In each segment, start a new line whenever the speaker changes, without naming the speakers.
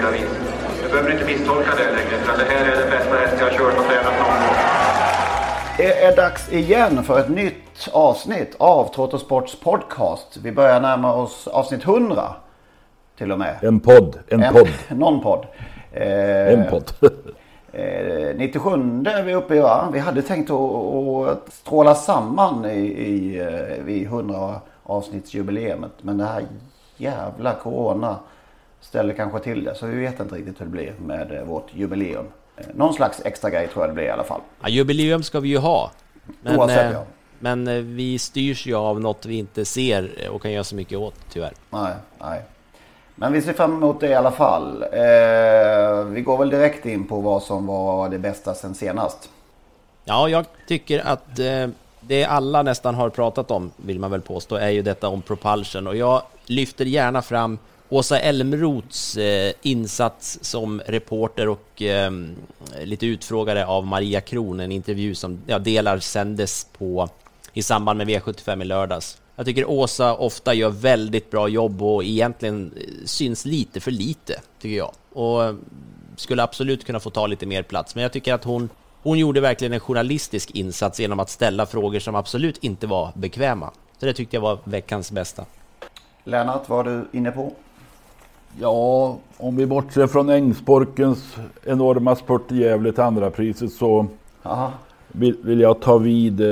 olika vis. Du behöver inte misstolka det längre, för det här är den bästa häst jag har kört och tränat någon gång.
Det är dags igen för ett nytt avsnitt av Trottosports podcast. Vi börjar närma oss avsnitt 100 till och med.
En podd, en, podd.
Någon podd. Eh,
En podd.
Eh, 97 är vi uppe i va? Vi hade tänkt att, stråla samman i, i, eh, vid 100 avsnittsjubileumet. Men det här jävla corona ställer kanske till det. Så vi vet inte riktigt hur det blir med eh, vårt jubileum. Eh, Någon slags extra grej tror jag det blir i alla fall.
Ja, jubileum ska vi ju ha. Men,
Oavsett,
eh,
ja.
men vi styrs ju av något vi inte ser och kan göra så mycket åt, tyvärr.
Nej, nej. Men vi ser fram emot det i alla fall. Eh, vi går väl direkt in på vad som var det bästa sen senast.
Ja, jag tycker att eh, det alla nästan har pratat om, vill man väl påstå, är ju detta om propulsion. Och jag lyfter gärna fram Åsa Elmroths eh, insats som reporter och eh, lite utfrågare av Maria Kron, en intervju som ja, delar sändes på i samband med V75 i lördags. Jag tycker Åsa ofta gör väldigt bra jobb och egentligen eh, syns lite för lite, tycker jag. Och eh, skulle absolut kunna få ta lite mer plats, men jag tycker att hon hon gjorde verkligen en journalistisk insats genom att ställa frågor som absolut inte var bekväma. Så det tyckte jag var veckans bästa.
Lennart, vad är du inne på?
Ja, om vi bortser från Ängsborkens enorma spurt i Gävle till andra priset så
Aha.
vill, jag ta vid eh,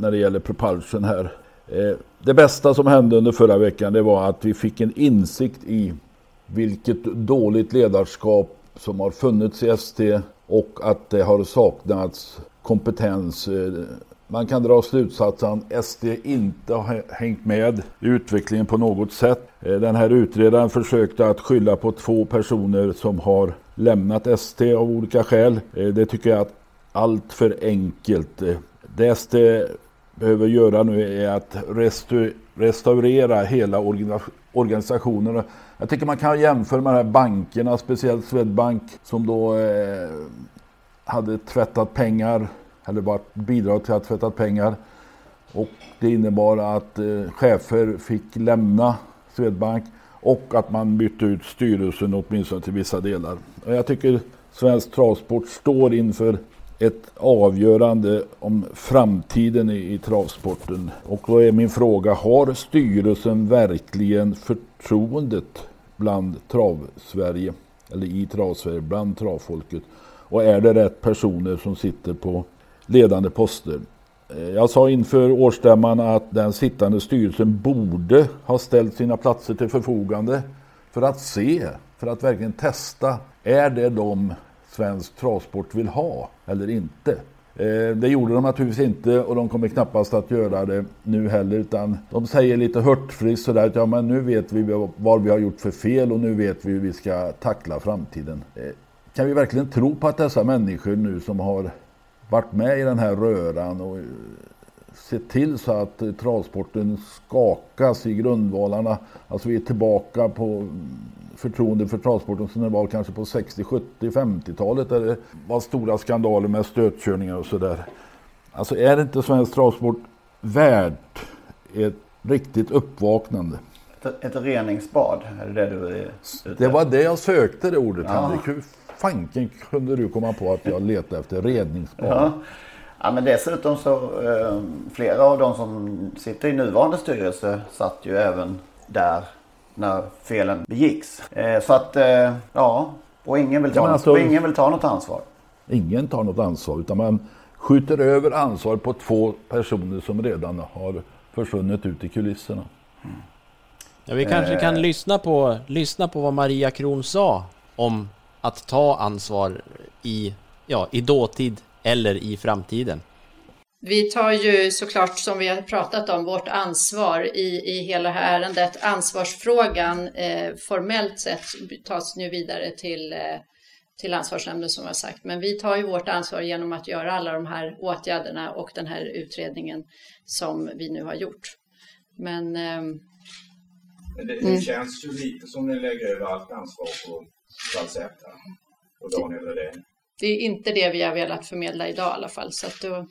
när det gäller propulsion här. Eh, det bästa som hände under förra veckan det var att vi fick en insikt i vilket dåligt ledarskap som har funnits i ST och att det har saknats kompetens. Man kan dra slutsatsen att SD inte har hängt med i utvecklingen på något sätt. Eh, den här utredaren försökte att skylla på två personer som har lämnat SD av olika skäl. Eh, det tycker jag är allt för enkelt. Eh, det SD behöver göra nu är att restaurera hela organisationen. Jag tycker man kan jämföra med de här bankerna, speciellt Swedbank som då hade tvättat pengar, eller varit bidrag till att tvätta pengar. Och det innebar att eh, chefer fick lämna Swedbank och att man bytte ut styrelsen åtminstone till vissa delar. Och jag tycker svensk travsport står inför ett avgörande om framtiden i, i travsporten. Och då är min fråga, har styrelsen verkligen förtroendet bland trav-Sverige? Eller i trav-Sverige, bland travfolket? Och är det rätt personer som sitter på ledande poster? Eh, jag sa inför årsstämman att den sittande styrelsen borde ha ställt sina platser till förfogande för att se, för att verkligen testa, är det de svensk travsport vill ha eller inte? Eh, det gjorde de naturligtvis inte och de kommer knappast att göra det nu heller utan de säger lite hurtfriskt sådär att ja men nu vet vi vad vi har gjort för fel och nu vet vi hur vi ska tackla framtiden. Eh, kan vi verkligen tro på att dessa människor nu som har varit med i den här röran och eh, sett till så att eh, travsporten skakas i grundvalarna. Alltså vi är tillbaka på mm, förtroende för travsporten som det var kanske på 60, 70, 50-talet där det var stora skandaler med stötkörningar och sådär. Alltså är inte svensk travsport värt ett riktigt uppvaknande?
Ett, ett reningsbad, är det det du är ute
Det var det jag sökte det ordet
Ja.
Henrik. Fanken kunde du komma på att jag letade efter redningsbad?
Ja. ja, men dessutom så eh, flera av de som sitter i nuvarande styrelse satt ju även där när felen begicks. Eh, så att, eh, ja, och ingen vill ta,
Ja,
något,
alltså-
och ingen vill ta något ansvar.
Ingen tar något ansvar utan man skjuter över ansvar på två personer som redan har försvunnit ut i kulisserna.
Ja, vi kanske
Eh.
kan lyssna på, lyssna på vad Maria Kron sa om att ta ansvar i, ja, i dåtid eller i framtiden.
Vi tar ju såklart, som vi har pratat om, vårt ansvar i, i hela ärendet. Ansvarsfrågan eh, formellt sett tas nu vidare till, eh, till ansvarsnämnden som jag har sagt. Men vi tar ju vårt ansvar genom att göra alla de här åtgärderna och den här utredningen som vi nu har gjort. Men
Men det, det
Mm.
känns ju lite som ni lägger över allt ansvar på Salzetta och Daniel Redén.
det är inte det vi har velat förmedla idag i alla fall. Så att då,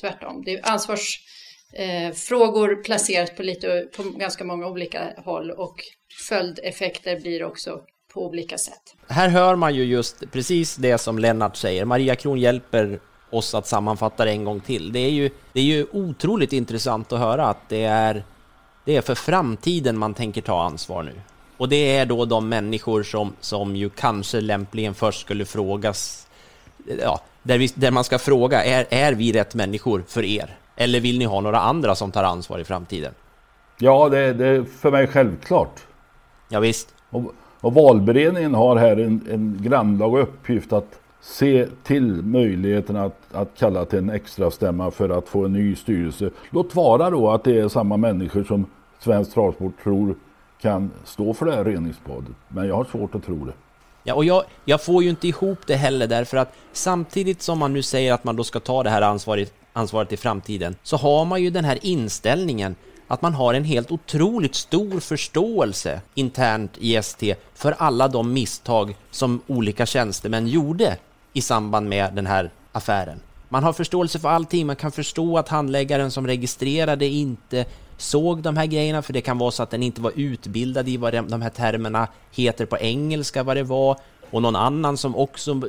tvärtom. Det är ansvarsfrågor eh, placerat på, lite, på ganska många olika håll och följdeffekter blir också på olika sätt.
Här hör man ju just precis det som Lennart säger. Maria Kron hjälper oss att sammanfatta det en gång till. Det är ju, det är ju otroligt intressant att höra att det är, det är för framtiden man tänker ta ansvar nu. Och det är då de människor som, som ju kanske lämpligen först skulle frågas, ja, där, vi, där man ska fråga, är, är vi rätt människor för er? Eller vill ni ha några andra som tar ansvar i framtiden?
Ja, det, är för mig självklart.
Ja, visst.
Och, och valberedningen har här en, en grannlaga uppgift att se till möjligheten att, att kalla till en extra stämma för att få en ny styrelse. Låt vara då att det är samma människor som Svensk Travsport tror kan stå för det här reningsbadet. Men jag har svårt att tro det.
Ja, och jag, jag får ju inte ihop det heller därför att samtidigt som man nu säger att man då ska ta det här ansvaret, ansvaret i framtiden så har man ju den här inställningen att man har en helt otroligt stor förståelse internt i ST för alla de misstag som olika tjänstemän gjorde i samband med den här affären. Man har förståelse för allting, man kan förstå att handläggaren som registrerade inte såg de här grejerna, för det kan vara så att den inte var utbildad i vad de här termerna heter på engelska, vad det var, och någon annan som också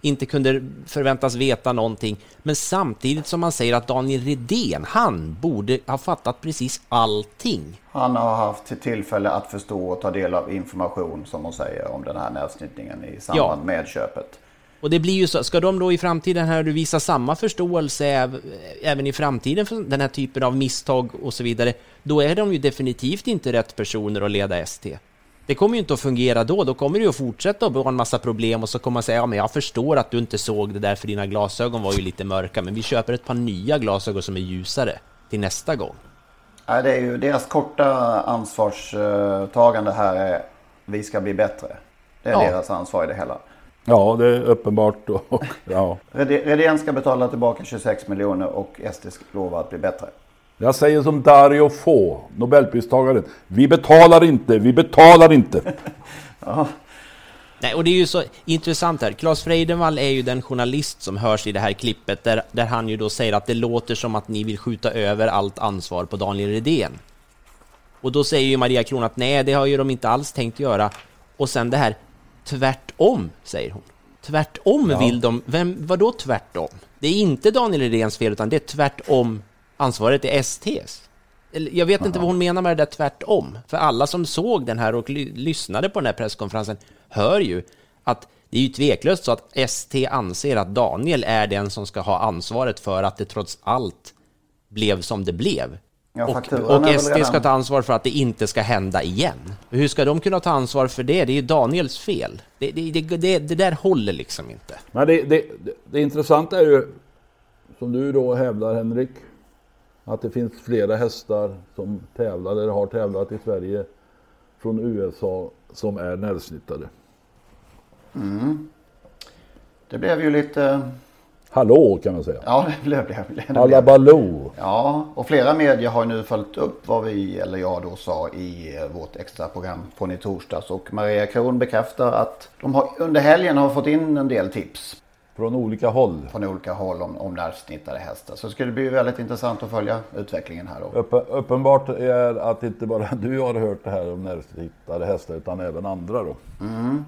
inte kunde förväntas veta någonting. Men samtidigt som man säger att Daniel Redén, han borde ha fattat precis allting.
Han har haft till tillfälle att förstå och ta del av information som hon säger om den här nätsnittningen i samband
Ja.
med köpet.
Och det blir ju så, ska de då i framtiden här visa samma förståelse äv- även i framtiden för den här typen av misstag och så vidare, då är de ju definitivt inte rätt personer att leda ST. Det kommer ju inte att fungera då, då kommer det ju att fortsätta att vara en massa problem och så kommer man säga ja men jag förstår att du inte såg det där för dina glasögon var ju lite mörka, men vi köper ett par nya glasögon som är ljusare till nästa gång.
Nej, det är ju deras korta ansvarstagande här är vi ska bli bättre. Det är
Ja.
deras ansvar i det hela.
Ja, det är uppenbart. Och, ja.
Redén ska betala tillbaka 26 miljoner och SD ska lova att bli bättre.
Jag säger som Dario Fo, Nobelpristagaren. Vi betalar inte, vi betalar inte.
Ja,
Nej, och det är ju så intressant här. Claes Freidenvall är ju den journalist som hörs i det här klippet där, där han ju då säger att det låter som att ni vill skjuta över allt ansvar på Daniel Redén. Och då säger ju Maria Kron att nej, det har ju de inte alls tänkt göra. Och sen det här tvärtom, säger hon. Tvärtom
Ja.
vill de... Vem, vadå tvärtom? Det är inte Daniel Redéns fel, utan det är tvärtom ansvaret är STs. Jag vet inte vad hon menar med det där tvärtom. För alla som såg den här och ly- lyssnade på den här presskonferensen hör ju att det är ju tveklöst så att ST anser att Daniel är den som ska ha ansvaret för att det trots allt blev som det blev.
Ja,
och och SD
redan-
ska ta ansvar för att det inte ska hända igen. Hur ska de kunna ta ansvar för det? Det är ju Daniels fel. Det, det, det, det, det där håller liksom inte.
Men det, det, det, det intressanta är ju, som du då hävdar Henrik, att det finns flera hästar som tävlar eller har tävlat i Sverige från USA som är närsnittade.
Mm. Det blev ju lite...
Hallå kan man säga.
Ja, det blev det.
Halabaloo.
Ja, och flera medier har nu följt upp vad vi, eller jag då sa i eh, vårt extra program från i torsdags. Och Maria Kron bekräftar att de har, under helgen har fått in en del tips.
Från olika håll.
Från olika håll om, om närsnittade hästar. Så det skulle bli väldigt intressant att följa utvecklingen här då.
Uppe, uppenbart är att inte bara du har hört det här om närsnittade hästar utan även andra då.
Mm.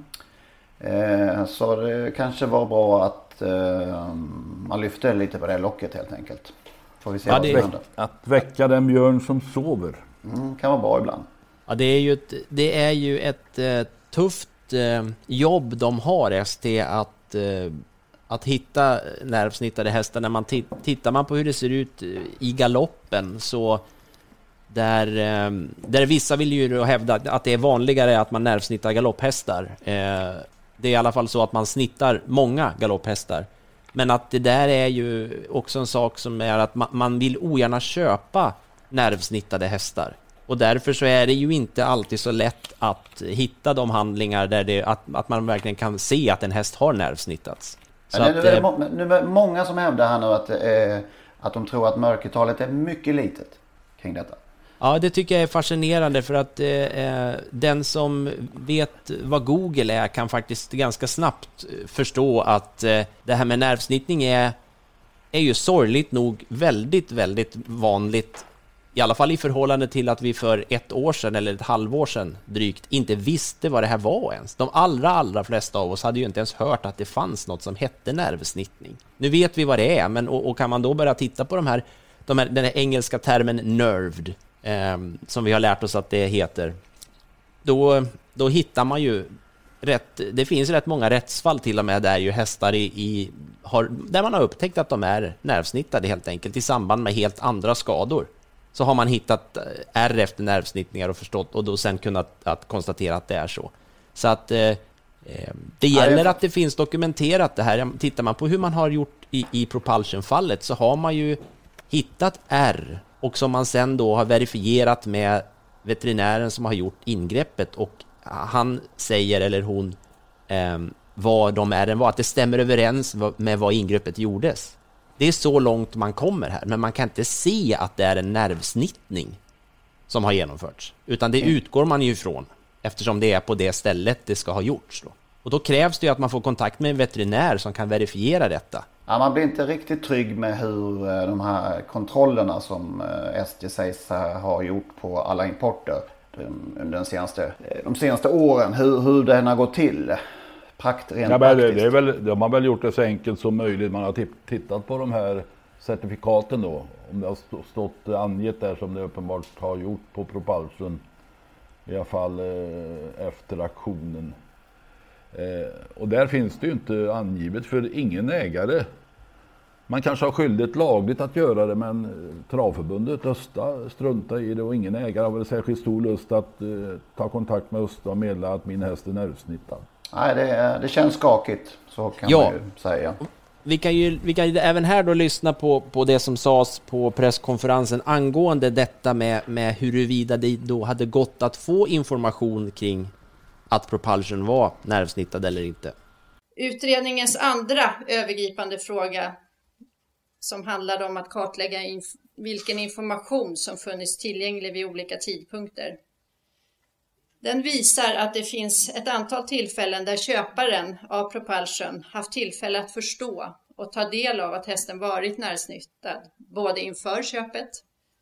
Eh, så det kanske var bra att eh, man lyfte lite på det locket helt enkelt. Får vi se
Att,
vad som händer.
att väcka den björn som sover.
Mm, kan vara bra ibland.
Ja, det är ju ett, det är ju ett eh, tufft eh, jobb de har, ST, att, eh, att hitta nervsnittade hästar. När man tittar man på hur det ser ut i galoppen så där, där vissa vill ju hävda att det är vanligare att man nervsnittar galopphästar. Eh, det är i alla fall så att man snittar många galopphästar. Men att det där är ju också en sak som är att man vill ogärna köpa nervsnittade hästar. Och därför så är det ju inte alltid så lätt att hitta de handlingar där det, att, att man verkligen kan se att en häst har nervsnittats.
Så det, att, nu, nu är det många som hävdar här nu att, eh, att de tror att mörkertalet är mycket litet kring detta.
Ja, det tycker jag är fascinerande för att eh, eh, den som vet vad Google är kan faktiskt ganska snabbt eh, förstå att eh, det här med nervsnittning är, är ju sorgligt nog väldigt, väldigt vanligt. I alla fall i förhållande till att vi för ett år sedan eller ett halvår sedan drygt inte visste vad det här var ens. De allra, allra flesta av oss hade ju inte ens hört att det fanns något som hette nervsnittning. Nu vet vi vad det är, men och, och kan man då börja titta på de här, de här den här engelska termen nerved eh, som vi har lärt oss att det heter, då, då hittar man ju rätt, det finns rätt många rättsfall till och med där ju hästar i, i har, där man har upptäckt att de är nervsnittade helt enkelt i samband med helt andra skador. Så har man hittat R efter nervsnittningar och förstått och då sen kunnat att konstatera att det är så. Så att eh, ehm, det gäller att det finns dokumenterat det här. Tittar man på hur man har gjort i, i Propulsion-fallet så har man ju hittat R och som man sen då har verifierat med veterinären som har gjort ingreppet och han säger, eller hon, eh, vad de är var, att det stämmer överens med vad ingreppet gjordes. Det är så långt man kommer här, men man kan inte se att det är en nervsnittning som har genomförts, utan det utgår man ju ifrån eftersom det är på det stället det ska ha gjorts. Då. Och då krävs det att man får kontakt med en veterinär som kan verifiera detta.
Ja, man blir inte riktigt trygg med hur eh, de här kontrollerna som eh, SJ sägs ha gjort på alla importer under den senaste, eh, de senaste åren. Hur, hur den har gått till. Prakt, rent
ja, men det, det är väl, de har väl gjort det så enkelt som möjligt. Man har tittat på de här certifikaten då. Om det har stått angivet där som det uppenbart har gjort på Propulsion. I alla fall efter aktionen. Eh, och där finns det ju inte angivet för ingen ägare. Man kanske har skyldighet lagligt att göra det men eh, Travförbundet Östa struntar i det och ingen ägare har väl särskilt stor lust att eh, ta kontakt med Östa och meddela att min häst är nervsnittad.
Nej, det, det känns skakigt. Så kan ja. man ju säga.
Vi kan ju, vi kan ju även här då lyssna på, på det som sades på presskonferensen angående detta med, med huruvida det då hade gått att få information kring att propulsion var nervsnittad eller inte.
Utredningens andra övergripande fråga som handlade om att kartlägga inf vilken information som funnits tillgänglig vid olika tidpunkter. Den visar att det finns ett antal tillfällen där köparen av Propulsion haft tillfälle att förstå och ta del av att hästen varit närsnittad, både inför köpet,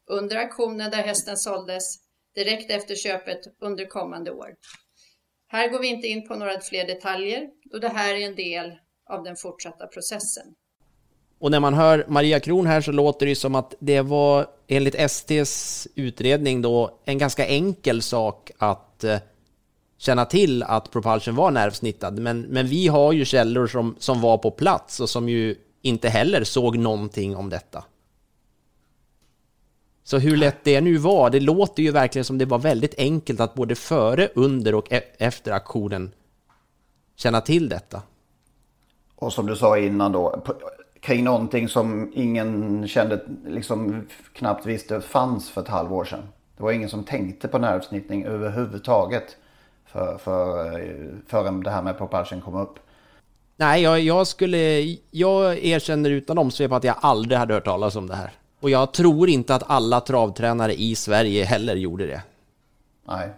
under auktionen där hästen såldes, direkt efter köpet under kommande år. Här går vi inte in på några fler detaljer då det här är en del av den fortsatta processen.
Och när man hör Maria Kron här så låter det som att det var enligt STs utredning då en ganska enkel sak att eh, känna till att Propulsion var nervsnittad. Men, men vi har ju källor som, som var på plats och som ju inte heller såg någonting om detta. Så hur lätt det nu var, det låter ju verkligen som det var väldigt enkelt att både före, under och e efter aktionen känna till detta.
Och som du sa innan då, kring någonting som ingen kände, liksom knappt visste fanns för ett halvår sedan. Det var ingen som tänkte på nervsnittning överhuvudtaget för, för, förrän det här med propulsion kom upp.
Nej, jag, jag skulle, jag erkänner utan omsvep att jag aldrig hade hört talas om det här. Och jag tror inte att alla travtränare i Sverige heller gjorde det.
Nej.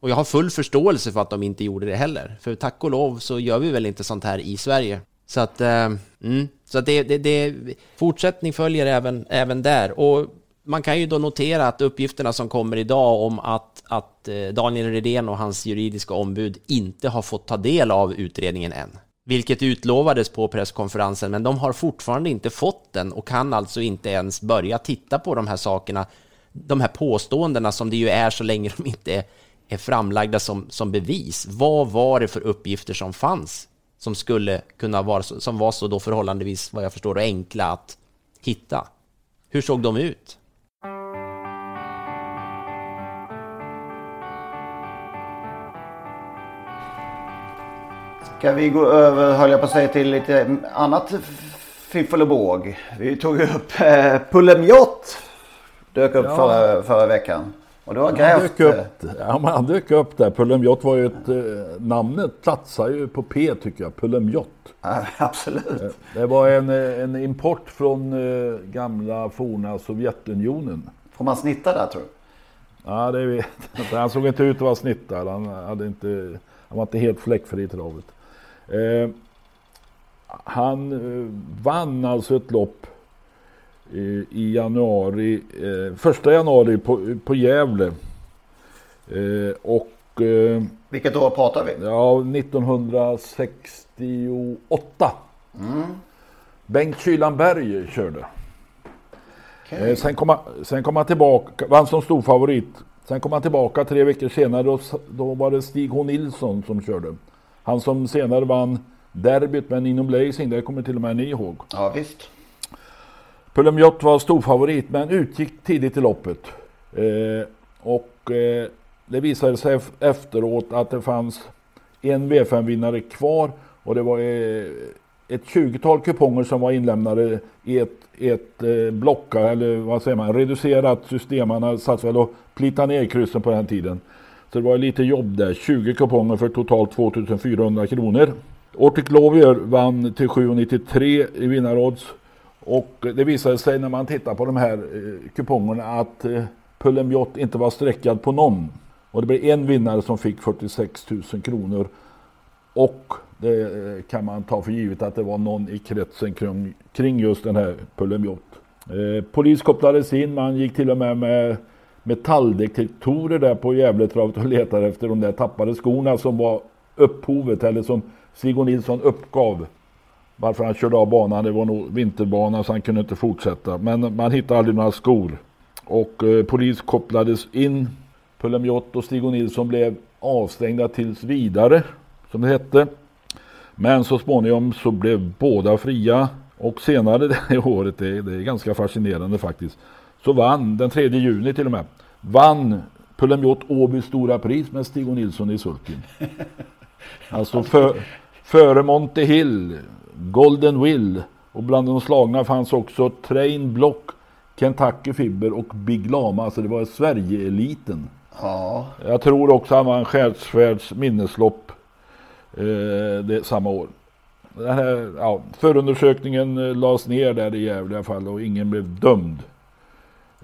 Och jag har full förståelse för att de inte gjorde det heller. För tack och lov så gör vi väl inte sånt här i Sverige. Så att, eh, mm, så att det, det, det, fortsättning följer även, även där. Och man kan ju då notera att uppgifterna som kommer idag om att, att eh, Daniel Redén och hans juridiska ombud inte har fått ta del av utredningen än vilket utlovades på presskonferensen, men de har fortfarande inte fått den och kan alltså inte ens börja titta på de här sakerna, de här påståendena som det ju är så länge de inte är, är framlagda som, som bevis. Vad var det för uppgifter som fanns som skulle kunna vara som var så då förhållandevis, vad jag förstår, enkla att hitta? Hur såg de ut?
Ska vi gå över, höll jag på att säga, till lite annat fiffel och båg. Vi tog upp eh, Pulemjott. Dök upp
Ja.
förra, förra veckan. Och du har
Han dök
eh,
upp, ja, men han dök upp där. Pulemjott var ju ett... Eh, namnet platsar ju på P tycker jag. Pulemjott.
Ja, absolut.
Det var en, eh, en import från eh, gamla forna Sovjetunionen.
Får man snitta där tror du?
Ja, det vet jag inte. Han såg inte ut att vara snittad. Han, hade inte, han var inte helt fläckfri i travet. Eh, han eh, vann alltså ett lopp eh, i januari, eh, första januari på, på Gävle. Eh, och... Eh,
Vilket år pratar vi?
Ja, 1968.
Mm.
Bengt Kylanberg körde. Eh, sen, kom han, sen kom han tillbaka, vann som stor favorit. Sen kom han tillbaka tre veckor senare och då var det Stig H Nilsson som körde. Han som senare vann derbyt med Nino Blazing, det kommer till och med ni ihåg.
Ja visst.
Pulemjott var stor favorit men utgick tidigt i loppet. Eh, och eh, det visade sig ef- efteråt att det fanns en V5-vinnare kvar och det var eh, ett 20-tal kuponger som var inlämnade i ett, ett eh, blocka, eller vad säger man, reducerat system. Man satt väl och plita ner kryssen på den tiden. Så det var lite jobb där. 20 kuponger för totalt 2400 kronor. Ortic Lovier vann till 7,93 i vinnarodds. Och det visade sig när man tittar på de här eh, kupongerna att eh, inte var streckad på någon. Och det blev en vinnare som fick 46 000 kronor. Och det eh, kan man ta för givet att det var någon i kretsen kring, kring just den här Pulemjott. Eh, polis kopplades in, man gick till och med med metalldetektorer där på Gävletravet och letade efter de där tappade skorna som var upphovet eller som Sigurd Nilsson uppgav varför han körde av banan. Det var nog vinterbana så han kunde inte fortsätta. Men man hittade aldrig några skor. Och eh, polis kopplades in. Pulemjott och Stig och Nilsson blev avstängda tills vidare, som det hette. Men så småningom så blev båda fria. Och senare det året, det, det är ganska fascinerande faktiskt, så vann, den 3 juni till och med, vann Pulemjott Åby stora pris med Stig och Nilsson i sulken. Alltså för, före Monte Hill, Golden Will och bland de slagna fanns också Train Block, Kentucky Fibber och Big Lama. Alltså det var Sverige-eliten.
Ja.
Jag tror också han vann Skärdsvärds minneslopp eh, det, samma år. Den här, ja, förundersökningen eh, lades ner där i Gävle i alla fall och ingen blev dömd.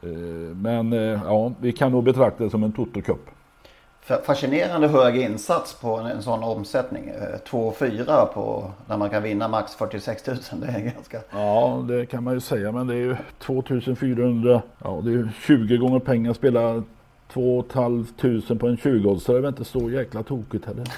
Eh, men eh, ja, vi kan nog betrakta det som en Toto-cup.
Fa- Fascinerande hög insats på en, sån omsättning. Eh, 2,4 på när man kan vinna max 46 000. Det är ganska...
Ja, det kan man ju säga, men det är ju 2400, ja det är ju 20 gånger pengar spela 2 500 på en 20 så det är väl inte så jäkla tokigt heller.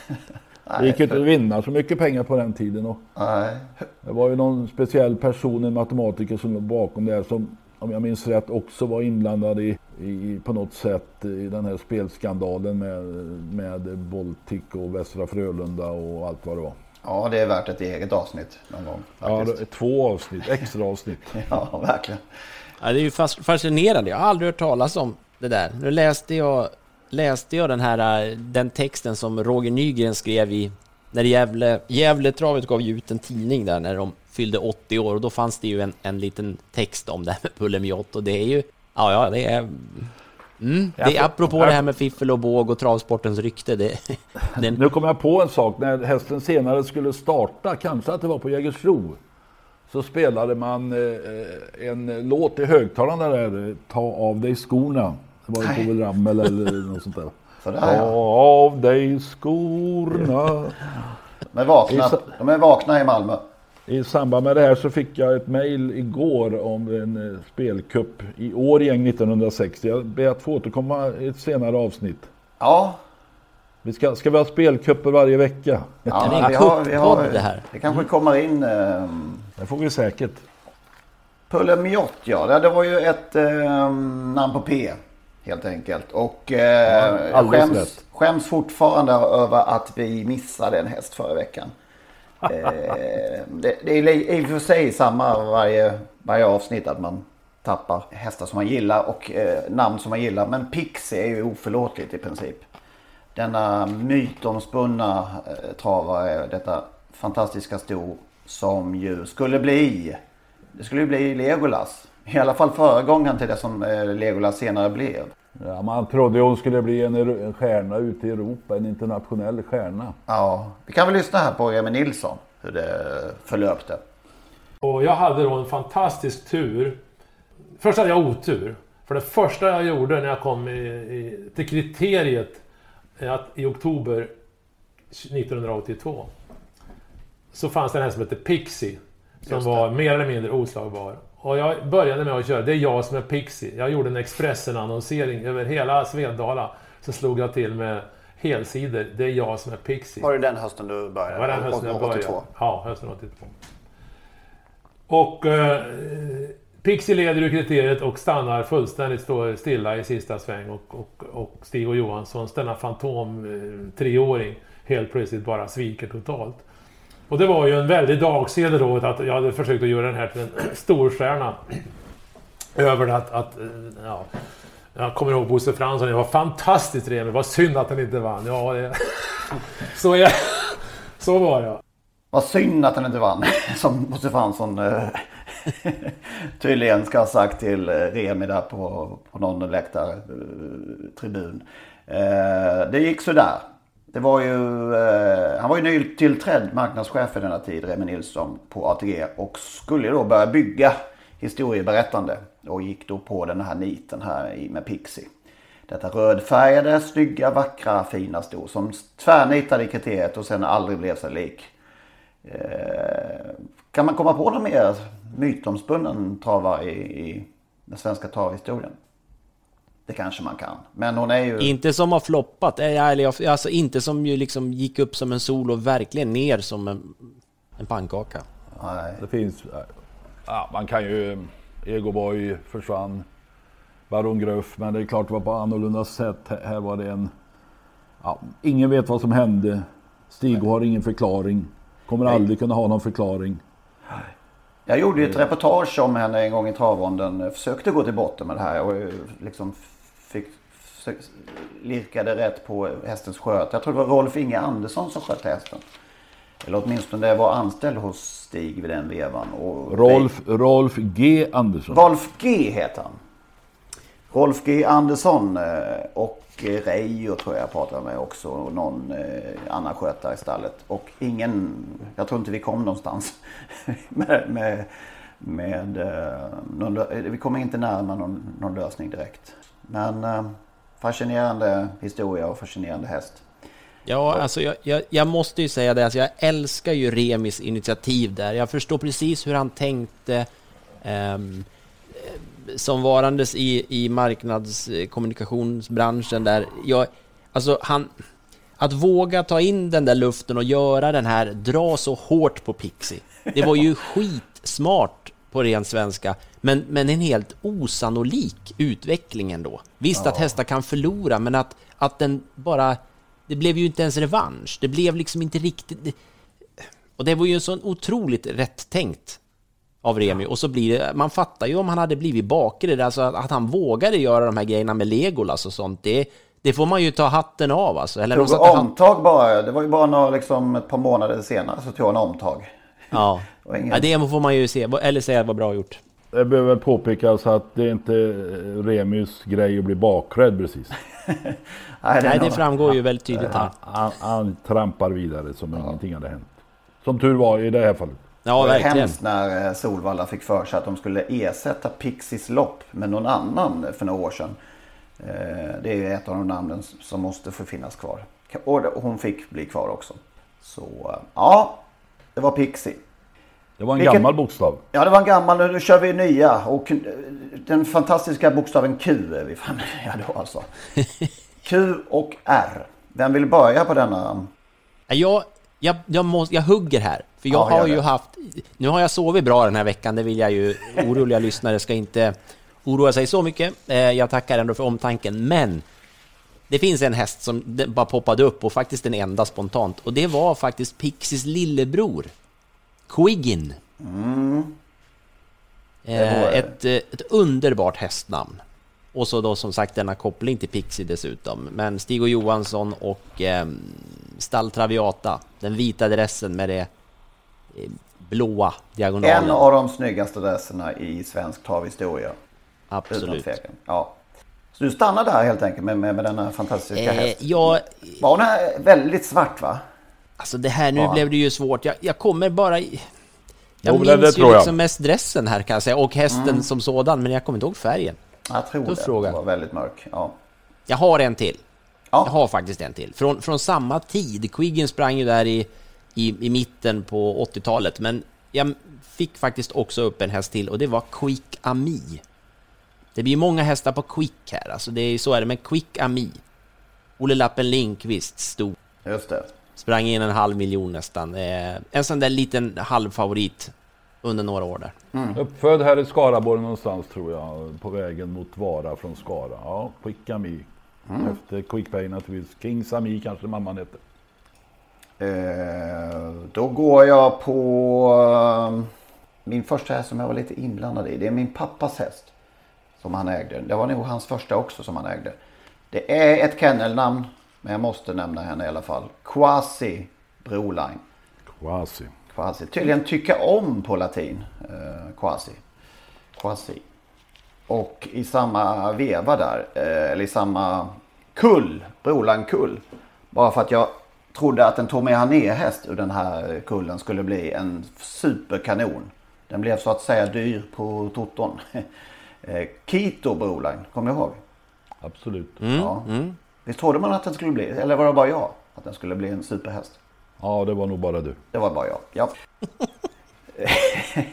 Det gick ju inte att vinna så mycket pengar på den tiden. Och
Nej.
det var ju någon speciell person, en matematiker som låg bakom det här som om jag minns rätt också var inblandad i, i på något sätt i den här spelskandalen med, med Baltic och Västra Frölunda och allt vad det var.
Ja, det är värt ett eget avsnitt någon gång.
Ja,
Faktiskt.
det är två avsnitt, extra avsnitt.
Ja, verkligen.
Ja, det är ju fas- fascinerande. Jag har aldrig hört talas om det där. Nu läste jag, läste jag den här den texten som Roger Nygren skrev i när Gävle, Gävletravet gav ju ut en tidning där när de fyllde 80 år och då fanns det ju en, en liten text om det här med Pulemjott och det är ju, ja, ja, det är Mm, det är apropå det här med fiffel och båg och travsportens rykte. Det, den,
Nu kom jag på en sak. När hästen senare skulle starta, kanske att det var på Jägersro, så spelade man eh, en låt i högtalarna där, eh, Ta av dig skorna. Det var ju. Povel Ramel eller något sånt där.
Sådär,
Ta
ja.
av dig skorna.
De är, vakna, de är vakna i Malmö.
I samband med det här så fick jag ett mejl igår om en eh, spelcup i Årjäng 1960. Jag ber att få återkomma i ett senare avsnitt.
Ja,
Vi ska, ska vi ha spelcuper varje vecka?
ja
det är en
vi har, vi har,
det här.
Det kanske kommer in... ehm,
Det får vi säkert.
Pulemjott ja, det, det var ju ett eh, namn på P. Helt enkelt. Och eh,
Ja,
skäms,
rätt.
skäms fortfarande över att vi missade en häst förra veckan. Eh, det, det är i och för sig samma varje, varje avsnitt att man tappar hästar som man gillar och eh, namn som man gillar. Men Pixie är ju oförlåtligt i princip. Denna mytomspunna eh, travare, detta fantastiska sto som ju skulle bli, det skulle bli Legolas. I alla fall föregångaren till det som eh, Legolas senare blev.
Ja, man trodde ju hon skulle bli en, en stjärna ute i Europa, en internationell stjärna.
Ja, vi kan väl lyssna här på Emil Nilsson hur det förlöpte.
Och jag hade då en fantastisk tur. Först hade jag otur. För det första jag gjorde när jag kom i, i, till kriteriet är att i oktober 1982 så fanns det en häst som hette Pixie. Som var mer eller mindre oslagbar. Och jag började med att köra Det är jag som är Pixie. Jag gjorde en Expressen-annonsering över hela Svedala. Så slog jag till med helsidor. Det är jag som är Pixie.
Var det den hösten du började?
Det var den hösten jag började.
82?
Ja, hösten 82. Och eh, Pixie leder ur kriteriet och stannar fullständigt står stilla i sista sväng. Och, och, och Stig och Johanssons, denna fantom eh, helt plötsligt bara sviker totalt. Och det var ju en väldig dagsed då att jag hade försökt att göra den här till en storstjärna. Över att, att eh, ja, jag kommer ihåg Bosse Fransson, det var fantastiskt trevligt. Det var synd att han inte vann. Ja, det, så, är, så var det.
Vad synd att han inte vann. Som Bosse Fransson eh, tydligen ska ha sagt till eh, Remi där på, på någon läktartribun. Eh, det gick sådär. Det var ju, eh, han var ju nytillträdd marknadschef i denna tid, Remi Nilsson, på ATG. Och skulle då börja bygga historieberättande. Och gick då på den här niten här med Pixie. Detta rödfärgade, snygga, vackra, fina sto som tvärnitade i kriteriet och sen aldrig blev sig lik. Eh, kan man komma på någon mer mytomspunnen travare i, i den svenska travhistorien? Det kanske man kan. Men hon är ju...
Inte som har floppat, eh, eller alltså inte som ju liksom gick upp som en sol och verkligen ner som en, en pannkaka.
Nej.
Det finns... Ja, man kan ju... Egoboy försvann. Baron Gruff, men det är klart det var på annorlunda sätt. Här- var det en... Ja, ingen vet vad som hände. Stig har ingen förklaring. Kommer
Nej.
aldrig kunna ha någon förklaring.
Jag gjorde ju ett reportage om henne en gång i travronden. Jag Försökte gå till botten med det här och eh, liksom fick, lirkade rätt på hästens sköt. Jag tror det var Rolf Inge Andersson som sköt hästen. Eller åtminstone det var anställd hos Stig vid den vevan. Och
Rolf, Rolf G Andersson.
Rolf G heter han. Rolf G Andersson eh, och Reijo tror jag pratade med också. Och någon eh, annan skötare i stallet. Och ingen, jag tror inte vi kom någonstans. med, med, med, eh, någon, vi kommer inte närmare någon, någon lösning direkt. Men eh, fascinerande historia och fascinerande häst.
Ja, alltså jag, jag, jag måste ju säga det, alltså jag älskar ju Remis initiativ där. Jag förstår precis hur han tänkte ehm, eh, som varandes i, i marknadskommunikationsbranschen där. Jag, alltså han, att våga ta in den där luften och göra den här, dra så hårt på Pixie. Det var ju skitsmart på ren svenska, men, men en helt osannolik utveckling ändå. Visst att
Ja.
hästar kan förlora, men att, att den bara... Det blev ju inte ens revansch. Det blev liksom inte riktigt... Och det var ju en sån otroligt rätt tänkt av Remi. Och så blir det... Man fattar ju om han hade blivit bakre, alltså att, att han vågade göra de här grejerna med Legolas och sånt. Det, det får man ju ta hatten av alltså. Eller
Tog
att han-
omtag bara. Det var ju bara några, liksom, ett par månader senare så tog han omtag.
Ja. Ja, det får man ju se. Eller säga var bra gjort.
Det behöver väl påpekas att det är inte Remus grej att bli bakrädd precis.
Nej,
det framgår ju väldigt tydligt här.
Han, han, han trampar vidare som om ingenting hade hänt. Som tur var i det här fallet.
Ja,
det var
verkligen.
hemskt när eh, Solvalla fick för sig att de skulle ersätta Pixies lopp med någon annan för några år sedan. Eh, Det är ju ett av de namnen som måste få finnas kvar. Och hon fick bli kvar också. Så eh, ja, det var Pixie.
Det var en
Vilket-
gammal bokstav.
Ja, det var en gammal. Nu kör vi nya. Och den fantastiska bokstaven Q är vi framme ja, då alltså. Q och R. Vem vill börja på denna?
Jag, jag, jag, måste, jag hugger här, för jag
Ja,
har ju haft... Nu har jag sovit bra den här veckan, det vill jag ju... Oroliga lyssnare ska inte oroa sig så mycket. Eh, jag tackar ändå för omtanken, men det finns en häst som bara poppade upp och faktiskt den enda spontant och det var faktiskt Pixies lillebror, Quiggin.
Mm.
Eh, ett, eh, ett underbart hästnamn. Och så då som sagt denna koppling till Pixie dessutom. Men Stig och Johansson och eh, Stall Traviata, den vita dressen med det eh, blåa diagonalen.
En av de snyggaste dresserna i svensk travhistoria.
Absolut.
Ja. Så du stannar där helt enkelt med, med, med denna fantastiska
Eh,
häst?
jag,
Var hon väldigt svart va?
Alltså det här, nu
Ja.
blev det ju svårt. Jag, jag kommer bara... Jag
Jo, men det
minns ju
tror jag.
liksom mest dressen här kan jag säga, och hästen
Mm.
som sådan, men jag kommer inte ihåg färgen.
Jag tror
Tuff
det.
fråga.
Den var väldigt mörk. Ja.
Jag har en till.
Ja.
Jag har faktiskt en till. Från, från samma tid. Quiggin sprang ju där i, i, i mitten på 80-talet. Men jag fick faktiskt också upp en häst till och det var Quick Ami. Det blir många hästar på Quick här. Alltså det är, så är det med Quick Ami. Olle Lappen Lindqvist stod.
Just det.
Sprang in en halv miljon nästan. Eh, en sån där liten halvfavorit under några år där.
Uppfödd här i Skaraborg någonstans tror jag. På vägen mot Vara från Skara. Ja, Quick Ami. Efter Quickpay naturligtvis. King Sami kanske mamman hette.
Eh, då går jag på eh, min första häst som jag var lite inblandad i. Det är min pappas häst. Som han ägde. Det var nog hans första också som han ägde. Det är ett kennelnamn. Men jag måste nämna henne i alla fall. Quasi Broline.
Quasi.
Quasi. Tydligen tycka om på latin. Eh, quasi. Quasi. Och i samma veva där. Eh, eller i samma kull. Broline kull. Bara för att jag trodde att en Tommy Hané-häst ur den här kullen skulle bli en superkanon. Den blev så att säga dyr på toton. Eh, Kito Broline, kommer du ihåg?
Absolut.
Ja. Visst trodde man att den skulle bli, eller var det bara jag? Att den skulle bli en superhäst?
Ja, det var nog bara du.
Det var bara jag, ja.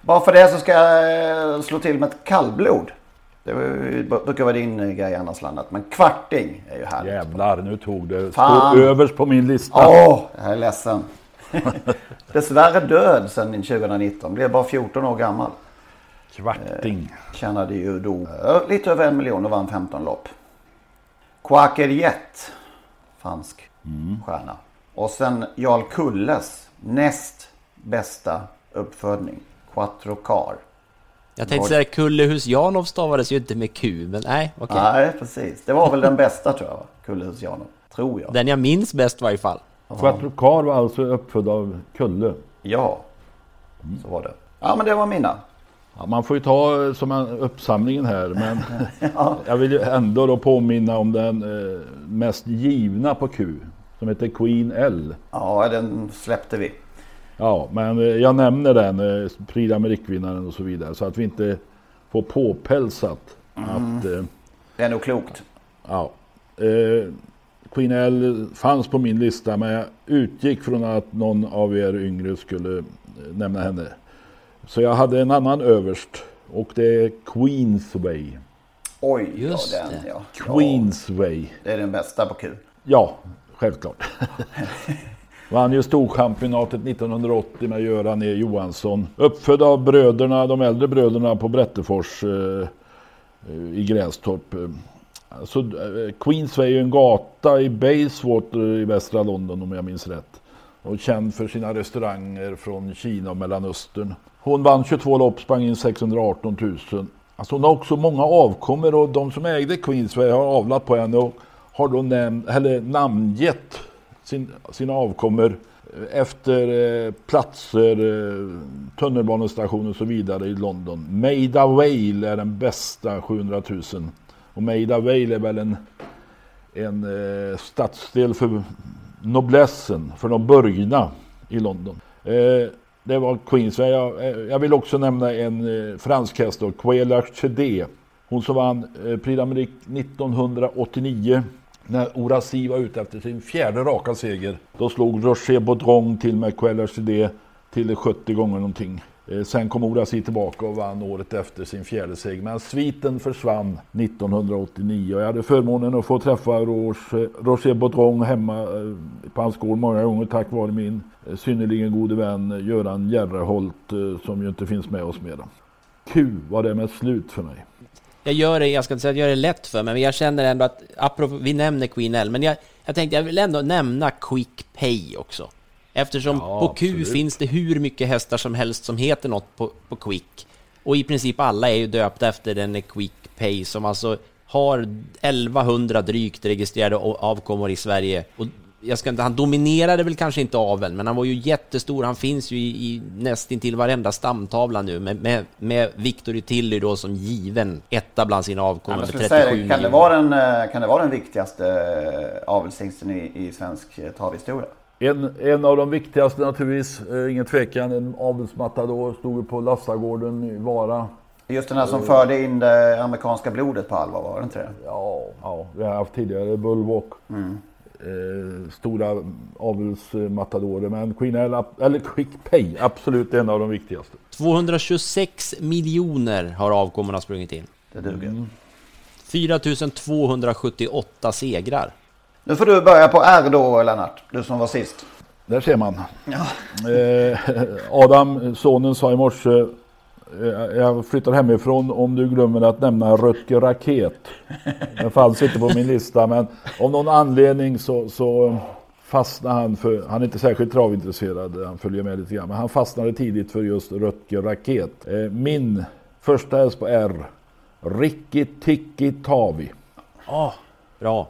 bara för det så ska jag eh, slå till med ett kallblod. Det brukar vara din eh, grej annars landat. Men kvarting är ju härligt.
Jävlar, nu tog det.
Fan.
Står överst på min lista.
Åh, jag är ledsen. Dessvärre död sedan 2019. Blev bara 14 år gammal.
Kvarting.
Tjänade ju då eh, lite över en miljon och vann 15 lopp. Quaker Jet. Fransk stjärna. Och sen Jarl Kulles näst bästa uppfödning. Quattro Car.
Jag tänkte säga Kullehus Janov stavades ju inte med Q, men nej, okej.
Nej, precis. Det var väl den bästa tror jag. Kullehus Janov. Tror jag.
Den jag minns bäst i varje fall.
Quattro Car var alltså uppfödd av Kulle.
Ja, så var det. Ja, men det var mina.
Ja, man får ju ta som en uppsamlingen här men jag vill ju ändå då påminna om den eh, mest givna på Q som heter Queen L.
Ja, den släppte vi.
Ja, men eh, jag nämner den, eh, Prix d'Amérique-vinnaren och så vidare så att vi inte får påpälsat att eh,
Det är nog klokt.
Ja. Eh, Queen L fanns på min lista men jag utgick från att någon av er yngre skulle eh, nämna henne. Så jag hade en annan överst och det är Queensway.
Oj,
Just
ja, den
det.
ja.
Queensway.
Det är den bästa på Q.
Ja, självklart. Vann ju Storchampionatet 1980 med Göran E Johansson. Uppfödd av bröderna, de äldre bröderna på Brättefors eh, i Grästorp. Alltså, eh, Queensway är ju en gata i Bayswater i västra London om jag minns rätt. Och känd för sina restauranger från Kina och Mellanöstern. Hon vann 22 lopp, sprang in 618 000. Alltså hon har också många avkommor och de som ägde Queensway har avlat på henne och har då näm- eller namngett sin, sina avkommor eh, efter eh, platser, eh, tunnelbanestationer och så vidare i London. Maida Vale är den bästa 700 000. Och Maida Vale är väl en, en eh, stadsdel för noblessen, för de burgna i London. Eh, det var Queensway. Jag, eh, jag vill också nämna en eh, fransk häst då, Quella Chedé. Hon som vann eh, Prix d'Amérique 1989 när Orasi var ute efter sin fjärde raka seger. Då slog Roger Baudron till med Quella Chedé till 70 gånger någonting. Eh, sen kom Orasi tillbaka och vann året efter sin fjärde seger. Men sviten försvann 1989 och jag hade förmånen att få träffa Roger Rocher hemma eh, på hans gård många gånger tack vare min eh, synnerligen gode vän Göran Järreholt som ju inte finns med oss mer. Q var det med slut för mig.
jag gör det, jag ska inte säga att jag gör det lätt för mig, men jag känner ändå att, apropå, vi nämner Queen L, men jag, jag tänkte jag vill ändå nämna Quick Pay också. Eftersom
Ja,
på Q
absolut.
finns det hur mycket hästar som helst som heter något på, på Quick. Och i princip alla är ju döpta efter den Quick Pay som alltså har 1100 drygt registrerade avkommor i Sverige. Och jag ska inte, han dominerade väl kanske inte aveln, men han var ju jättestor. Han finns ju i, i nästintill varenda stamtavla nu med, med, med Victory Tilly då som given etta bland sina avkommor
men
med
jag skulle
37
säga, det, kan, det vara den, eh, kan det vara den viktigaste eh, avelshingsten i, i svensk eh, travhistoria?
En, en av de viktigaste naturligtvis, eh, ingen tvekan, en avelsmatador, stod på Lassagården i Vara.
Just den här som förde in det amerikanska blodet på allvar, var det inte det?
Ja, ja vi har haft tidigare Bullwalk.
Mm.
Eh, stora avelsmatadorer, men Queen eller Quick Pay, absolut en av de viktigaste.
226 miljoner har avkommorna sprungit in.
Det duger.
4278 segrar.
Nu får du börja på R då Lennart, du som var sist.
Där ser man.
Ja.
Eh, Adam, sonen, sa i morse eh, jag flyttar hemifrån om du glömmer att nämna Rötger Raket. Den fanns inte på min lista men av någon anledning så, så fastnade han för, han är inte särskilt travintresserad, han följer med lite grann, men han fastnade tidigt för just Rötger Raket. Eh, Min första häst på R, Ricky Tiki Tavi.
Ja, bra.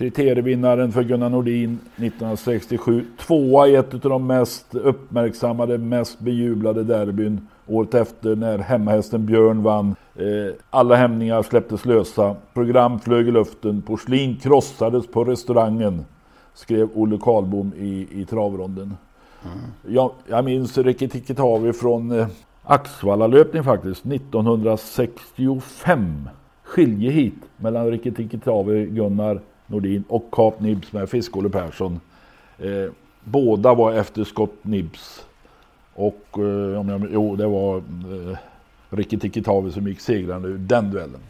Kriterievinnaren för Gunnar Nordin 1967. Tvåa i ett av de mest uppmärksammade, mest bejublade derbyn året efter när hemmahästen Björn vann. Eh, alla hämningar släpptes lösa. Program flög i luften. Porslin krossades på restaurangen. Skrev Olle Karlbom i, i travronden. Jag, jag minns Ricky Tikitavi från eh, Axvallalöpning faktiskt. 1965. Skiljehit mellan Ricky Tikitavi, Gunnar Nordin och Kap Nibs med Fisk-Olle Persson. Eh, båda var efter Scott Nibs. Och eh, om jag, jo, det var eh, Ricky Tikitavi som gick segrande ur den duellen.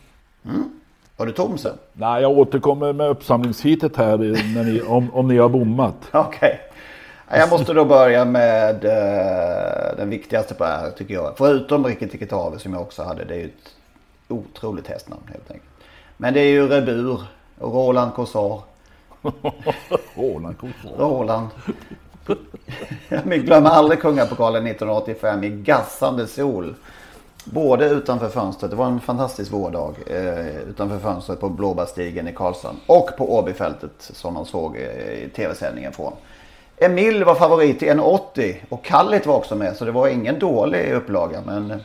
Var du tom sen?
Nej, jag återkommer med uppsamlingshitet här när ni, om, om ni har bommat.
Okej. Ja, Jag måste då börja med eh, den viktigaste på R tycker jag. Förutom Ricky Tikitavi som jag också hade. Det är ju ett otroligt hästnamn helt enkelt. Men det är ju Rebur Roland Corsar.
Roland Corsar.
Roland. Jag glömmer aldrig Kungapokalen 1985 i gassande sol. Både utanför fönstret, det var en fantastisk vårdag eh, utanför fönstret på Blåbärstigen i Karlshamn. Och på Åbyfältet som man såg eh, i tv-sändningen från. Emil var favorit till 1,80 och Kallit var också med så det var ingen dålig upplaga. Men eh,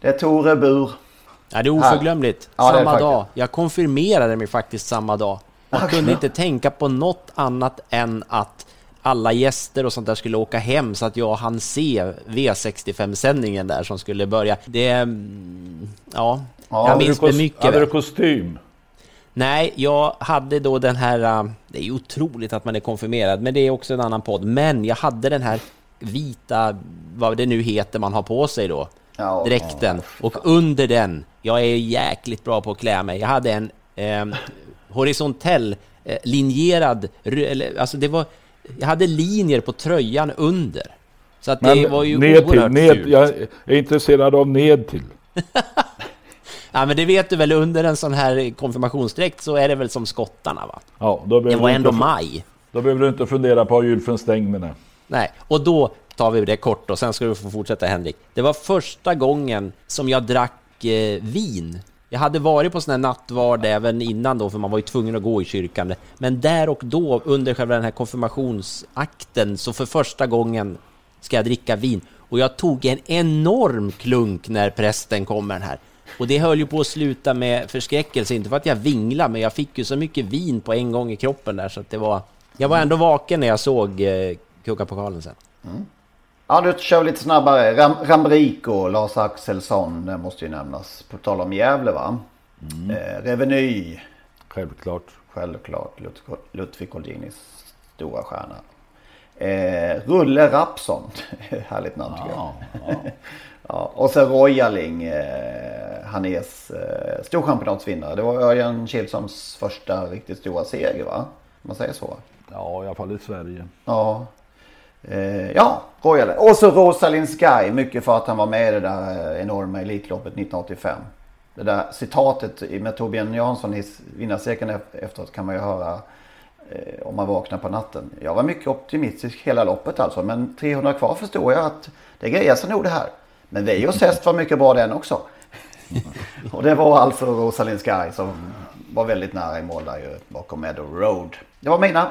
det tog Rebur.
Ja, det är oförglömligt.
Ja, är
samma
faktiskt.
dag. Jag konfirmerade mig faktiskt samma dag. Jag
Okej.
kunde inte tänka på något annat än att alla gäster och sånt där skulle åka hem så att jag hann se V65-sändningen där som skulle börja. Det... mm, Ja, jag
hade
minns det mycket
Hade du kostym?
Nej, jag hade då den här... äh, Det är ju otroligt att man är konfirmerad, men det är också en annan podd. Men jag hade den här vita, vad det nu heter man har på sig då,
Ja,
dräkten. Och under den, jag är jäkligt bra på att klä mig. Jag hade en eh, horisontell eh, linjerad, alltså det var, jag hade linjer på tröjan under. Så att det
Men
var ju
ned till,
oerhört
ned,
fult.
jag är intresserad av ned till.
Ja men det vet du väl, under en sån här konfirmationsdräkt så är det väl som skottarna va?
Ja, då
Det var ändå
inte,
maj.
Då behöver du inte fundera på att ha gylfen stängd med det.
Nej, och då tar vi det kort och sen ska du få fortsätta Henrik. Det var första gången som jag drack eh, vin. Jag hade varit på sån här nattvard även innan då, för man var ju tvungen att gå i kyrkan. Men där och då, under själva den här konfirmationsakten, så för första gången ska jag dricka vin. Och jag tog en enorm klunk när prästen kom med den här. Och det höll ju på att sluta med förskräckelse, inte för att jag vinglade, men jag fick ju så mycket vin på en gång i kroppen där så att det var... Jag var ändå vaken när jag såg eh, Kungapokalen sen. Mm.
Ja, du kör lite snabbare. Ram, Ramrico, Lars Axelsson, det måste ju nämnas. På tal om Gävle va? Eh, Reveny.
Självklart.
Självklart. Lut- Ludvig Koldinis stora stjärna. Eh, Rulle Rapsson. Härligt namn tycker jag. Ja, och så Royaling, eh, Hannes eh, storchampionatsvinnare. Det var Örjan Kihlsons första riktigt stora seger va? Man säger så.
Ja, i alla fall i Sverige.
Ja. Eh, ja, Royal. Och så Rosalind Sky. Mycket för att han var med i det där eh, enorma Elitloppet 1985. Det där citatet med Torbjörn Jansson i vinnarcirkeln efteråt kan man ju höra eh, om man vaknar på natten. Jag var mycket optimistisk hela loppet alltså. Men 300 kvar förstår jag att det grejer sig nog det här. Men Vejos häst var mycket bra den också. och det var alltså Rosalind Sky som var väldigt nära i mål där ju bakom Meadow Road. Det var mina.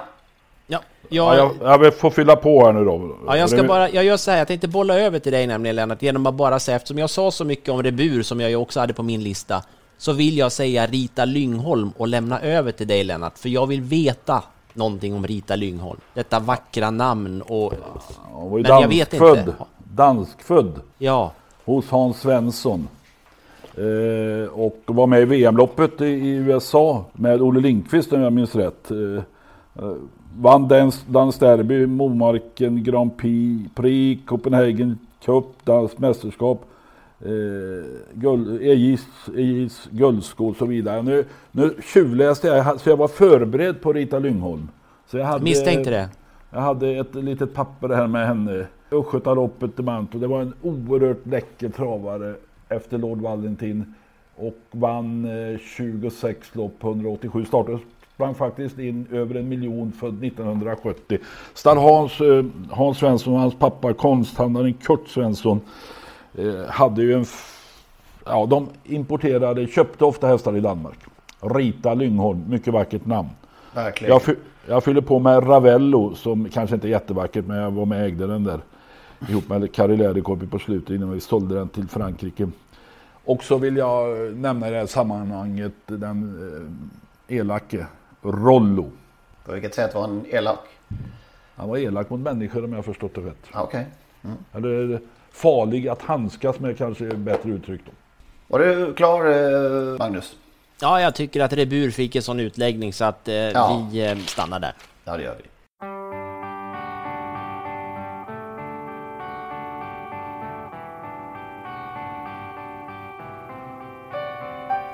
Ja,
Ja, jag, jag får fylla på här nu då.
Ja, jag ska bara, jag gör så här, jag tänkte bolla över till dig nämligen Lennart, genom att bara säga, eftersom jag sa så mycket om Rebur som jag ju också hade på min lista, så vill jag säga Rita Lyngholm och lämna över till dig Lennart, för jag vill veta någonting om Rita Lyngholm. Detta vackra namn och...
Hon var ju danskfödd. Danskfödd.
Ja.
Hos Hans Svensson. Eh, och var med i VM-loppet i, i USA med Olle Lindqvist om jag minns rätt. Eh, eh Vann Dans Derby, Momarken, Grand Prix, Copenhagen Cup, Dans mästerskap, eh, guld, EJs, EJs guldsko och så vidare. Nu, nu tjuvläste jag, så jag var förberedd på Rita Lyngholm. Så jag hade,
Misstänkte det?
Jag hade ett litet papper här med henne. Östgötaloppet i Manto. Det var en oerhört läcker travare efter Lord Valentin. Och vann 26 eh, lopp, 187 starter sprang faktiskt in över en miljon född 1970. Star Hans, eh, Hans Svensson och hans pappa konsthandlaren Kurt Svensson eh, hade ju en... Ja, de importerade, köpte ofta hästar i Danmark. Rita Lyngholm, mycket vackert namn.
Verkligen.
Jag, jag fyller på med Ravello som kanske inte är jättevackert men jag var med och ägde den där. Ihop med Kari Läderkorpi på slutet innan vi sålde den till Frankrike. Och så vill jag nämna i det här sammanhanget den eh, elake Rollo.
På vilket sätt var han elak?
Han var elak mot människor om jag har förstått det rätt.
Okej. Okay.
Mm. Eller farlig att handskas med kanske är bättre uttryck då.
Var du klar eh, Magnus?
Ja, jag tycker att Rebur fick en sån utläggning så att eh, ja. vi eh, stannar där.
Ja, det gör vi.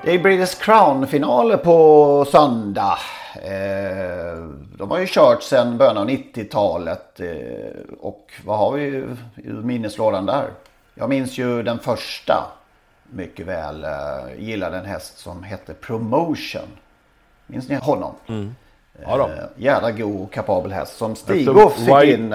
Det är British Crown-finaler på söndag. Eh, de har ju kört sedan början av 90-talet. Eh, och vad har vi i minneslådan där? Jag minns ju den första mycket väl. Eh, gillade en häst som hette Promotion. Minns ni honom?
Mm. Ja då.
Jädra god och kapabel häst som Stighoff fick why, in.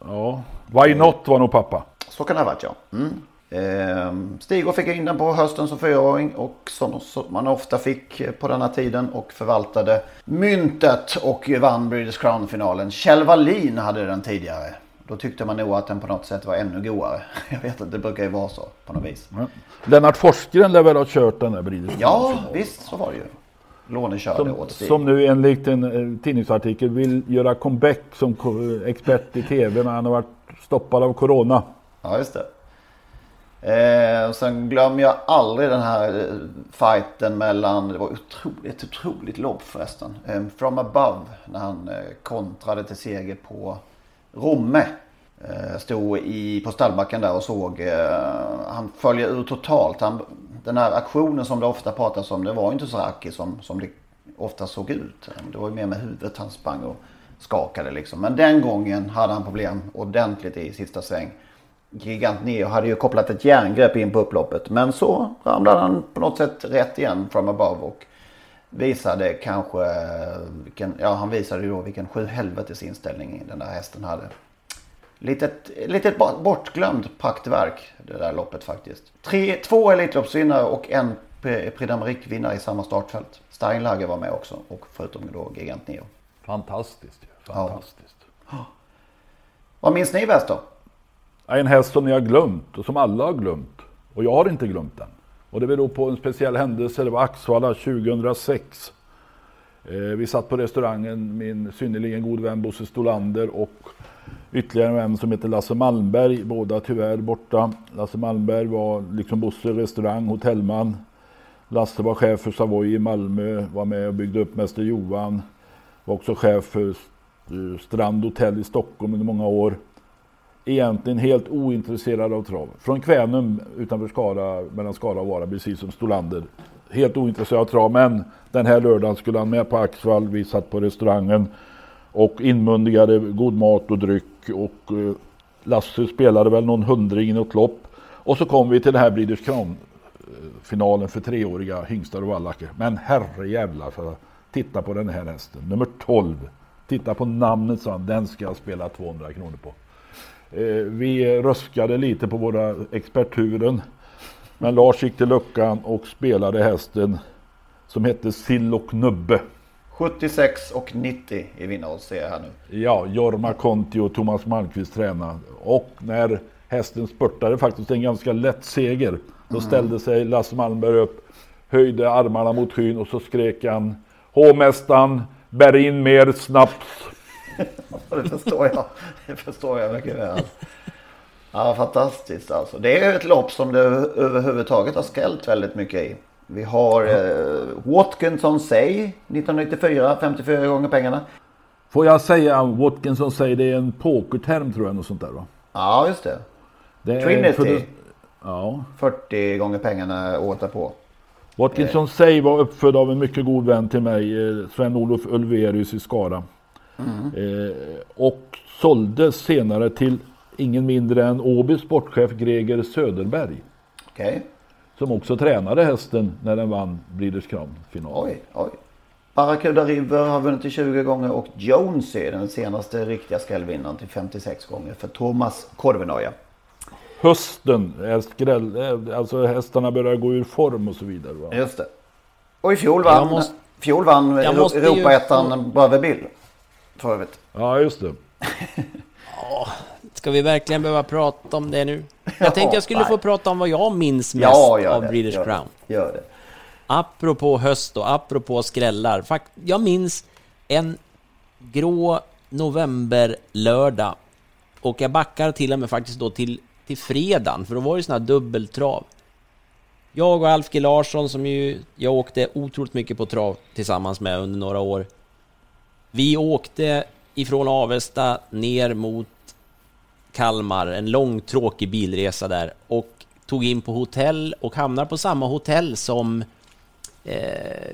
Ja, Why Not var nog pappa.
Så kan det ha varit ja. Mm. Eh, Stig fick in den på hösten som fyraåring och som man ofta fick på denna tiden och förvaltade myntet och vann British Crown-finalen. Kjell Wallin hade den tidigare. Då tyckte man nog att den på något sätt var ännu godare. Jag vet att det brukar ju vara så på något vis. Ja.
Lennart Forsgren lär väl ha kört den där British
Ja, visst så var det ju. Lånekörde som, åt Stig.
Som nu enligt en eh, tidningsartikel vill göra comeback som expert i tv men han har varit stoppad av Corona.
Ja, just det. Eh, och sen glömmer jag aldrig den här eh, fighten mellan, det var otroligt, otroligt lopp förresten. Eh, From above när han eh, kontrade till seger på Romme. Eh, stod i, på stallbacken där och såg, eh, han följer ur totalt. Han, den här aktionen som det ofta pratas om, det var inte så rackig som, som det ofta såg ut. Det var ju mer med huvudet han sprang och skakade liksom. Men den gången hade han problem ordentligt i sista sväng. Gigant Neo hade ju kopplat ett järngrepp in på upploppet. Men så ramlade han på något sätt rätt igen from above och visade kanske, vilken, ja han visade ju då vilken sjuhelvetes inställning den där hästen hade. Litet, litet bortglömt praktverk det där loppet faktiskt. Tre, två Elitloppsvinnare och en Prix d'Amérique vinnare i samma startfält. Steinlager var med också och förutom då Gigant Neo.
Fantastiskt Fantastiskt. Ja.
Vad minns ni bäst då?
En häst som ni har glömt och som alla har glömt. Och jag har inte glömt den. Och det beror på en speciell händelse. Det var Axvalla 2006. Eh, vi satt på restaurangen, min synnerligen god vän Bosse Stolander och ytterligare en vän som heter Lasse Malmberg. Båda tyvärr borta. Lasse Malmberg var liksom Bosse restaurang, hotellman. Lasse var chef för Savoy i Malmö, var med och byggde upp Mäster Johan. Var också chef för eh, Strand Hotel i Stockholm under många år egentligen helt ointresserad av trav. Från Kvänum utanför Skara, mellan Skara och Vara, precis som Stolander. Helt ointresserad av trav, men den här lördagen skulle han med på Axvall. Vi satt på restaurangen och inmundigade god mat och dryck och eh, Lasse spelade väl någon hundring i något lopp. Och så kom vi till det här Breeders Crown finalen för treåriga hingstar och vallacker. Men herrejävlar, för titta på den här hästen. Nummer 12. Titta på namnet sa han, den ska jag spela 200 kronor på. Eh, vi röskade lite på våra experturen. Men Lars gick till luckan och spelade hästen som hette Sill och Nubbe.
76 och 90 i vinnarodds ser jag här nu.
Ja, Jorma Conti och Thomas Malmqvist tränade. Och när hästen spurtade faktiskt en ganska lätt seger. Då
Mm.
ställde sig Lasse Malmberg upp, höjde armarna mot skyn och så skrek han Hovmästaren, bär in mer snaps.
Det förstår jag. Det förstår jag mycket väl. Ja, fantastiskt alltså. Det är ett lopp som det överhuvudtaget har skällt väldigt mycket i. Vi har eh, Watkinson Say 1994, 54 gånger pengarna.
Får jag säga, Watkinson säger det är en pokerterm tror jag, något sånt där va?
Ja, just det.
det
Trinity.
det- Ja.
40 gånger pengarna året därpå.
Watkinson Say var uppfödd av en mycket god vän till mig, eh, Sven-Olof Ulverius i Skara.
Mm.
Eh, och såldes senare till ingen mindre än Åbys sportchef Greger Söderberg.
Okej.
Som också tränade hästen när den vann Breeders Crown-finalen.
Oj, oj. Barracuda River har vunnit till 20 gånger och Jonesy den senaste riktiga skrällvinnaren till 56 gånger för Thomas Korvenoja.
Hösten, är skräll, eh, alltså hästarna börjar gå ur form och så vidare. Va?
Just det. Och i fjol vann,
Jag måste-
fjol vann
ju-
Europaettan Brother Bill. För övrigt.
Ja, just det.
Ska vi verkligen behöva prata om det nu? Jag tänkte jag skulle
nej.
få prata om vad jag minns mest
Ja,
av
det,
Breeders
gör det,
Crown.
Gör det.
Apropå höst och apropå skrällar. Fakt jag minns en grå novemberlördag. Och jag backar till och med faktiskt då till, till fredagen, för då var det sån här dubbeltrav. Jag och Alf G Larsson som ju jag åkte otroligt mycket på trav tillsammans med under några år. Vi åkte ifrån Avesta ner mot Kalmar, en lång tråkig bilresa där och tog in på hotell och hamnar på samma hotell som eh,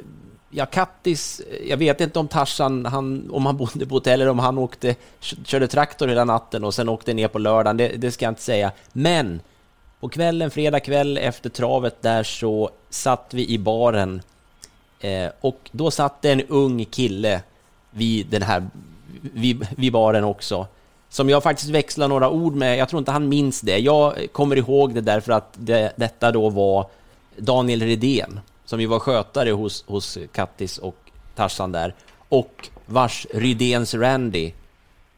ja, Kattis, jag vet inte om Tarzan, han, om han bodde på hotell eller om han åkte, körde traktor hela natten och sen åkte ner på lördagen, det, det ska jag inte säga. Men på kvällen, fredag kväll efter travet där så satt vi i baren eh, och då satt det en ung kille vid den här, vid, vid baren också. Som jag faktiskt växlar några ord med, jag tror inte han minns det. Jag kommer ihåg det därför att det, detta då var Daniel Redén, som ju var skötare hos, hos Kattis och Tarzan där, och vars Rydéns Randy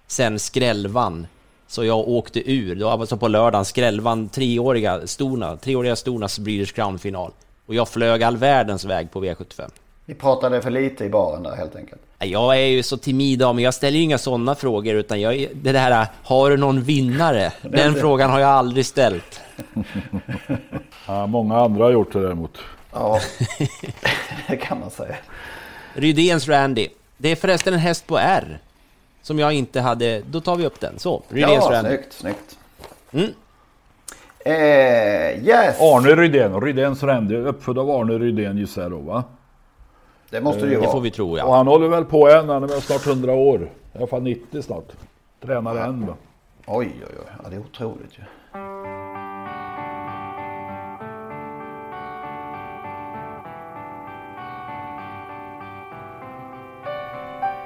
sen skrällvann. Så jag åkte ur, då alltså på lördagen, skrällvann treåriga Storna, treåriga Stornas Breeders Crown-final. Och jag flög all världens väg på V75.
Vi pratade för lite i baren där helt enkelt.
Jag är ju så timid av mig, jag ställer ju inga sådana frågor utan jag, är- det där, har du någon vinnare? Den frågan har jag aldrig ställt.
Ja, många andra har gjort det däremot.
Ja, det kan man säga.
Rydéns Randy. Det är förresten en häst på R. Som jag inte hade, då tar vi upp den. Så, Rydéns
Ja,
Randy.
snyggt, snyggt.
Mm.
Eh, yes!
Arne Rydén, Rydéns Randy, uppfödd av Arne Rydén gissar jag då va?
Det måste det ju vara.
får vi tro, ja.
Och han håller väl på än, han är väl snart 100 år. I alla fall 90 snart. Tränar än va?
Oj, oj, oj. Ja, det är otroligt ju.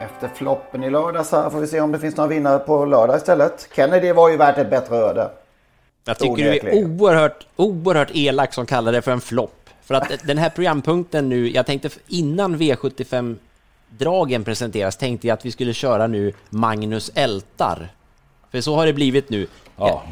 Efter floppen i lördags här får vi se om det finns några vinnare på lördag istället. Kennedy var ju värt ett bättre öde.
Jag tycker du är oerhört, oerhört elak som kallar det för en flopp. För att den här programpunkten nu, jag tänkte innan V75-dragen presenteras, tänkte jag att vi skulle köra nu Magnus ältar. För så har det blivit nu.
Ja.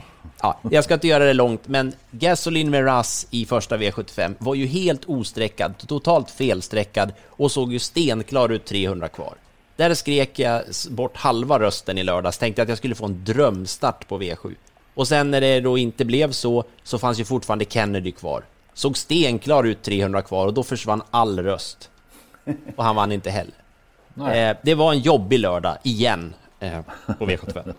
Ja, jag ska inte göra det långt, men Gasoline Miraz i första V75 var ju helt osträckad, totalt felsträckad och såg ju stenklar ut 300 kvar. Där skrek jag bort halva rösten i lördags, tänkte att jag skulle få en drömstart på V7. Och sen när det då inte blev så, så fanns ju fortfarande Kennedy kvar. Såg stenklar ut 300 kvar och då försvann all röst. Och han vann inte heller. Eh, det var en jobbig lördag, igen, eh, på V75.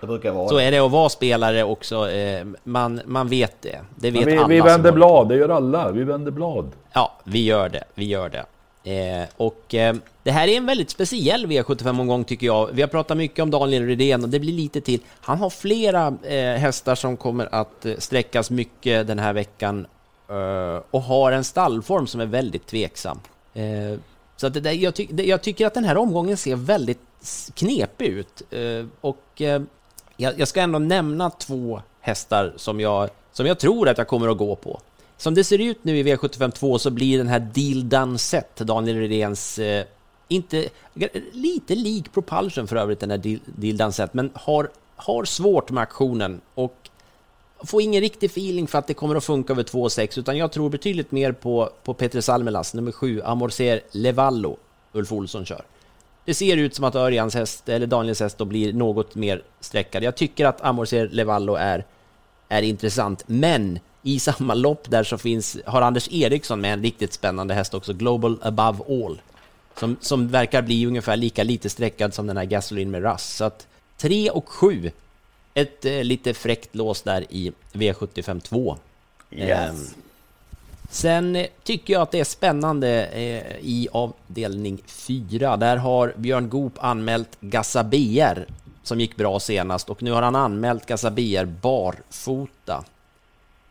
Det brukar vara
Så är det att vara spelare också. Eh, man, man vet det. Det vet
vi,
alla
vi vänder blad, det gör alla. Vi vänder blad.
Ja, vi gör det. Vi gör det. Eh, och eh, det här är en väldigt speciell V75-omgång tycker jag. Vi har pratat mycket om Daniel Rydén och det blir lite till. Han har flera eh, hästar som kommer att sträckas mycket den här veckan Eh, och har en stallform som är väldigt tveksam. Eh, så att det där, jag, ty jag tycker att den här omgången ser väldigt knepig ut. Eh, och jag, jag ska ändå nämna två hästar som jag, som jag tror att jag kommer att gå på. Som det ser ut nu i V75 2 så blir den här Deal Done Set, Daniel Redéns, inte, lite lik Propulsion för övrigt den här Deal, Deal men har, har svårt med aktionen och får ingen riktig feeling för att det kommer att funka över 2,6 utan jag tror betydligt mer på, på Peter Salmelas, nummer 7, Amorcer Levallo, Ulf Olsson kör. Det ser ut som att Örjans häst, eller Daniels häst, då blir något mer sträckad. Jag tycker att Amorcer Levallo är, är intressant, men i samma lopp där så finns, har Anders Eriksson med en riktigt spännande häst också, Global Above All, som, som verkar bli ungefär lika lite sträckad som den här Gasoline med Russ. Så att 3 och 7 ett eh, lite fräckt lås där i V75 2.
Yes.
Eh, sen tycker jag att det är spännande eh, i avdelning 4. Där har Björn Goop anmält Gassabier som gick bra senast och nu har han anmält Gassabier barfota.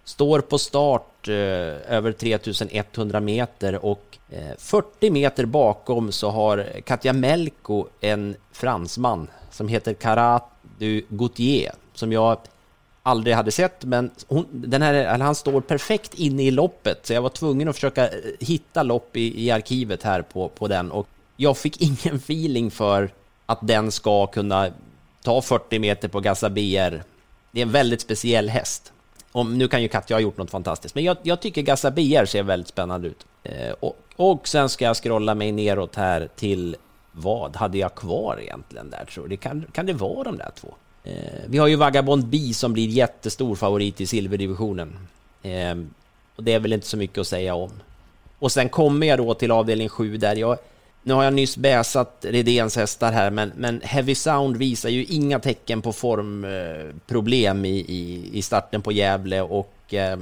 Står på start eh, över 3100 meter och 40 eh, meter bakom så har Katja Melko en fransman som heter Karat du Gauthier, som jag aldrig hade sett, men hon, den här, han står perfekt inne i loppet, så jag var tvungen att försöka eh, hitta lopp i, i arkivet här på, på den och jag fick ingen feeling för att den ska kunna ta 40 meter på Gassa BR. Det är en väldigt speciell häst. Om, nu kan ju Katja ha gjort något fantastiskt, men jag, jag tycker Gassa BR ser väldigt spännande ut. Eh, och, och sen ska jag scrolla mig neråt här till vad hade jag kvar egentligen där tror det Kan, kan det vara de där två? Eh, vi har ju Vagabond B som blir jättestor favorit i silverdivisionen. Eh, och det är väl inte så mycket att säga om. Och sen kommer jag då till avdelning 7 där jag... Nu har jag nyss bäsat Redéns hästar här, men, men Heavy Sound visar ju inga tecken på formproblem i, i, i starten på Gävle och eh,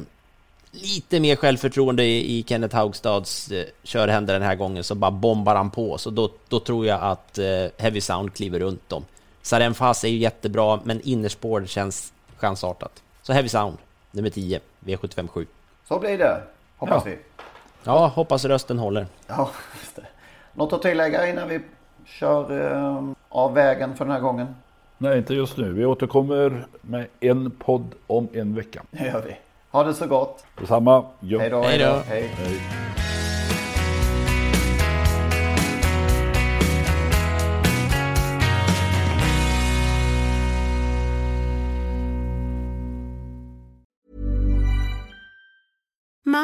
lite mer självförtroende i, i Kenneth Haugstads eh, körhänder den här gången så bara bombar han på. Så då, då tror jag att eh, Heavy Sound kliver runt dem. Saren Fas är ju jättebra, men innerspår känns chansartat. Så Heavy Sound, nummer 10, V757.
Så blir det, hoppas
ja.
vi.
Ja, hoppas rösten håller.
Ja, just det. Något att tillägga innan vi kör eh, av vägen för den här gången?
Nej, inte just nu. Vi återkommer med en podd om en vecka.
Det gör vi. Ha det så gott.
Detsamma.
Hej då. Hej då. Hej.
Hej.